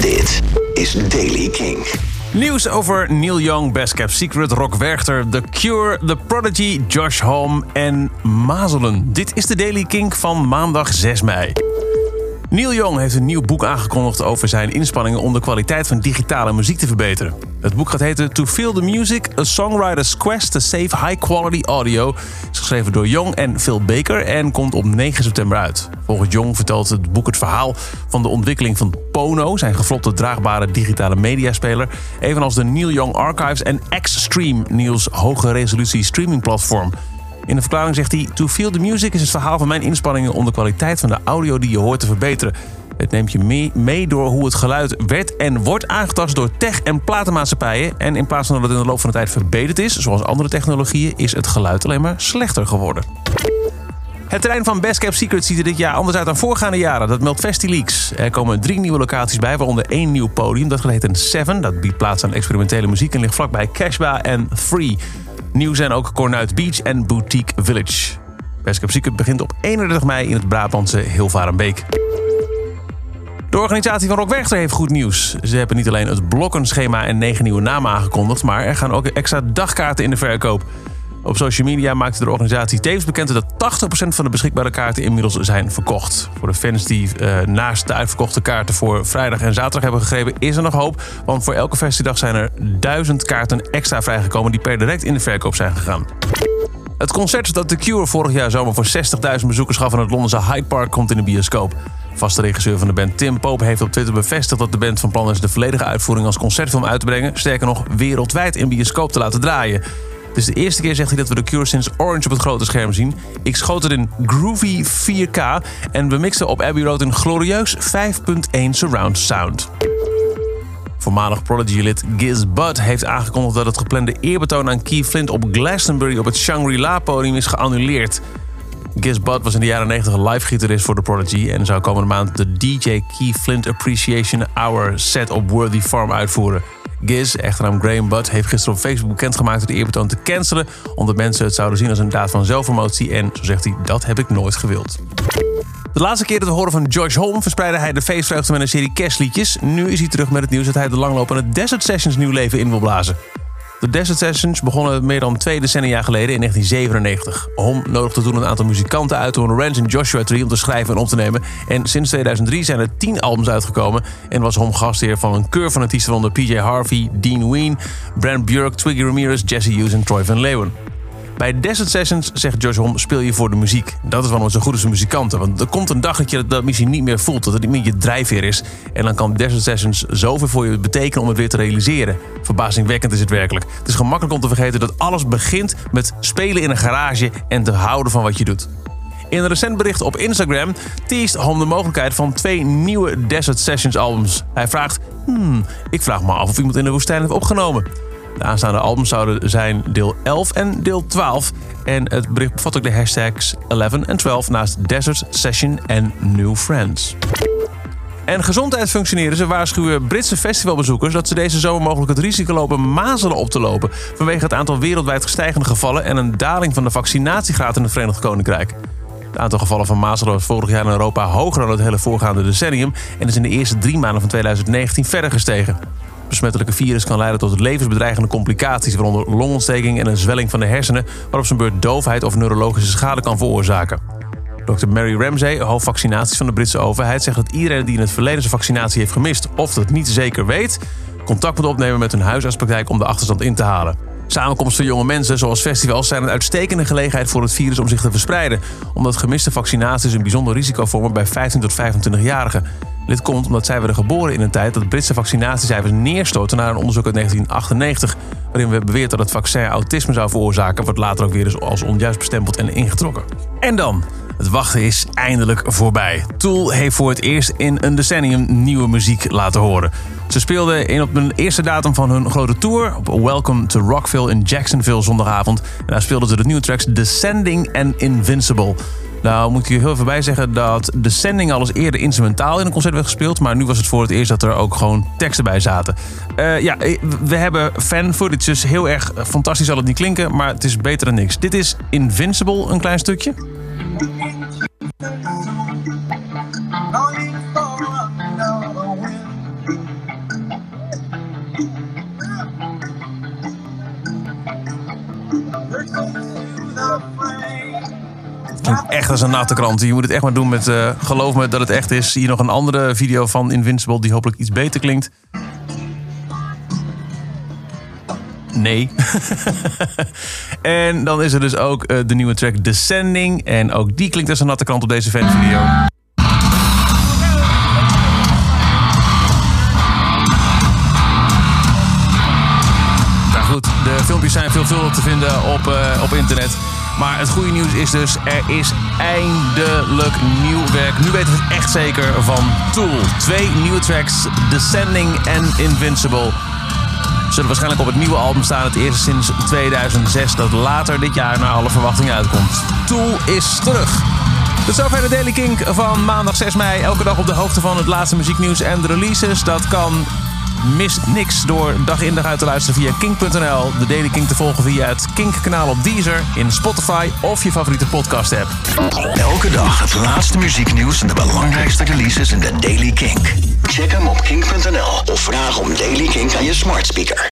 Dit is Daily King. Nieuws over Neil Young, Best Kept Secret, Rock Werchter, The Cure, The Prodigy, Josh Home en Mazelen. Dit is de Daily King van maandag 6 mei. Neil Young heeft een nieuw boek aangekondigd over zijn inspanningen om de kwaliteit van digitale muziek te verbeteren. Het boek gaat heten To Feel the Music: A Songwriter's Quest to Save High Quality Audio. is geschreven door Young en Phil Baker en komt op 9 september uit. Volgens Young vertelt het boek het verhaal van de ontwikkeling van Pono, zijn gevlopte draagbare digitale mediaspeler, evenals de Neil Young Archives en Xstream, Neil's hoge resolutie streamingplatform. In de verklaring zegt hij: To Feel the Music is het verhaal van mijn inspanningen om de kwaliteit van de audio die je hoort te verbeteren. Het neemt je mee, door hoe het geluid werd en wordt aangetast door tech- en platenmaatschappijen. En in plaats van dat het in de loop van de tijd verbeterd is, zoals andere technologieën, is het geluid alleen maar slechter geworden. Het terrein van Best Kept Secret ziet er dit jaar anders uit dan voorgaande jaren. Dat meldt FestiLeaks. Er komen drie nieuwe locaties bij, waaronder één nieuw podium. Dat heet een Seven. Dat biedt plaats aan experimentele muziek en ligt vlakbij Cashba en Free. Nieuw zijn ook Cornuit Beach en Boutique Village. Secret begint op 31 mei in het Brabantse Hilvarenbeek. De organisatie van Rock Werchter heeft goed nieuws. Ze hebben niet alleen het blokkenschema en negen nieuwe namen aangekondigd... maar er gaan ook extra dagkaarten in de verkoop. Op social media maakte de organisatie tevens bekend dat 80% van de beschikbare kaarten inmiddels zijn verkocht. Voor de fans die uh, naast de uitverkochte kaarten voor vrijdag en zaterdag hebben gegrepen, is er nog hoop. Want voor elke festiedag zijn er duizend kaarten extra vrijgekomen die per direct in de verkoop zijn gegaan. Het concert dat The Cure vorig jaar zomer voor 60.000 bezoekers gaf aan het Londense Hyde Park komt in de bioscoop. Vaste regisseur van de band Tim Pope heeft op Twitter bevestigd dat de band van plan is de volledige uitvoering als concertfilm uit te brengen. Sterker nog, wereldwijd in bioscoop te laten draaien. Is de eerste keer, zegt hij, dat we The Cure sinds Orange op het grote scherm zien. Ik schoot het in groovy 4K en we mixten op Abbey Road een glorieus 5.1 surround sound. Voormalig Prodigy-lid Giz Bud heeft aangekondigd dat het geplande eerbetoon aan Keith Flint op Glastonbury op het Shangri-La-podium is geannuleerd. Giz Bud was in de jaren 90 live-gitarist voor The Prodigy en zou komende maand de DJ Keith Flint Appreciation Hour set op Worthy Farm uitvoeren. Giz, echternaam Graham Budd, heeft gisteren op Facebook bekendgemaakt het eerbetoon te cancelen, omdat mensen het zouden zien als een daad van zelfpromotie en, zo zegt hij, dat heb ik nooit gewild. De laatste keer dat we horen van George Holm verspreidde hij de feestvreugde met een serie kerstliedjes. Nu is hij terug met het nieuws dat hij de langlopende Desert Sessions nieuw leven in wil blazen. De Desert Sessions begonnen meer dan twee decennia geleden in 1997. Hom nodigde toen een aantal muzikanten uit door een Ranch en Joshua Tree om te schrijven en op te nemen. En sinds 2003 zijn er tien albums uitgekomen en was Hom gastheer van een keur van artiesten onder PJ Harvey, Dean Ween, Brent Björk, Twiggy Ramirez, Jesse Hughes en Troy Van Leeuwen. Bij Desert Sessions zegt Josh Hom, speel je voor de muziek. Dat is waarom we zo goed als muzikanten. Want er komt een dag dat je dat misschien niet meer voelt. Dat het niet meer je drijfveer is. En dan kan Desert Sessions zoveel voor je betekenen om het weer te realiseren. Verbazingwekkend is het werkelijk. Het is gemakkelijk om te vergeten dat alles begint met spelen in een garage en te houden van wat je doet. In een recent bericht op Instagram teest Hom de mogelijkheid van twee nieuwe Desert Sessions albums. Hij vraagt, hmm, ik vraag me af of iemand in de woestijn heeft opgenomen. De aanstaande albums zouden zijn deel 11 en deel 12. En het bericht bevat ook de hashtags 11 en 12 naast Desert Session en New Friends. En gezondheidsfunctioneren ze waarschuwen Britse festivalbezoekers dat ze deze zomer mogelijk het risico lopen mazelen op te lopen vanwege het aantal wereldwijd gestijgende gevallen en een daling van de vaccinatiegraad in het Verenigd Koninkrijk. Het aantal gevallen van mazelen was vorig jaar in Europa hoger dan het hele voorgaande decennium en is in de eerste drie maanden van 2019 verder gestegen besmettelijke virus kan leiden tot levensbedreigende complicaties, waaronder longontsteking en een zwelling van de hersenen, waarop zijn beurt doofheid of neurologische schade kan veroorzaken. Dr. Mary Ramsey, hoofdvaccinaties van de Britse overheid, zegt dat iedereen die in het verleden zijn vaccinatie heeft gemist of dat niet zeker weet, contact moet opnemen met hun huisartspraktijk om de achterstand in te halen. Samenkomsten van jonge mensen, zoals festivals, zijn een uitstekende gelegenheid voor het virus om zich te verspreiden, omdat gemiste vaccinaties een bijzonder risico vormen bij 15 tot 25-jarigen. Dit komt omdat zij werden geboren in een tijd dat Britse vaccinatiecijfers neerstorten naar een onderzoek uit 1998, waarin we beweerd dat het vaccin autisme zou veroorzaken, wat later ook weer is als onjuist bestempeld en ingetrokken. En dan, het wachten is eindelijk voorbij. Tool heeft voor het eerst in een decennium nieuwe muziek laten horen. Ze speelden in op de eerste datum van hun grote tour op Welcome to Rockville in Jacksonville zondagavond. En daar speelden ze de nieuwe tracks Descending en Invincible. Nou moet ik je heel even bij zeggen dat de sending al eerder instrumentaal in een concert werd gespeeld. Maar nu was het voor het eerst dat er ook gewoon teksten bij zaten. Uh, ja, we hebben fan footage, dus heel erg fantastisch zal het niet klinken. Maar het is beter dan niks. Dit is Invincible, een klein stukje. Echt als een natte krant. Je moet het echt maar doen met eh, geloof me dat het echt is. Hier nog een andere video van Invincible die hopelijk iets beter klinkt. Nee. en dan is er dus ook eh, de nieuwe track Descending. En ook die klinkt als een natte krant op deze fanvideo. Nou goed, de filmpjes zijn veelvuldig te vinden op, eh, op internet. Maar het goede nieuws is dus, er is eindelijk nieuw werk. Nu weten we het echt zeker van Tool. Twee nieuwe tracks, Descending en Invincible. Zullen waarschijnlijk op het nieuwe album staan. Het eerste sinds 2006 dat later dit jaar naar alle verwachtingen uitkomt. Tool is terug. Tot zover de Daily Kink van maandag 6 mei. Elke dag op de hoogte van het laatste muzieknieuws en de releases. Dat kan mis niks door dag in dag uit te luisteren via kink.nl. De Daily Kink te volgen via het Kink-kanaal op Deezer, in Spotify of je favoriete podcast-app. Elke dag het laatste muzieknieuws en de belangrijkste releases in de Daily Kink. Check hem op kink.nl of vraag om Daily Kink aan je smart speaker.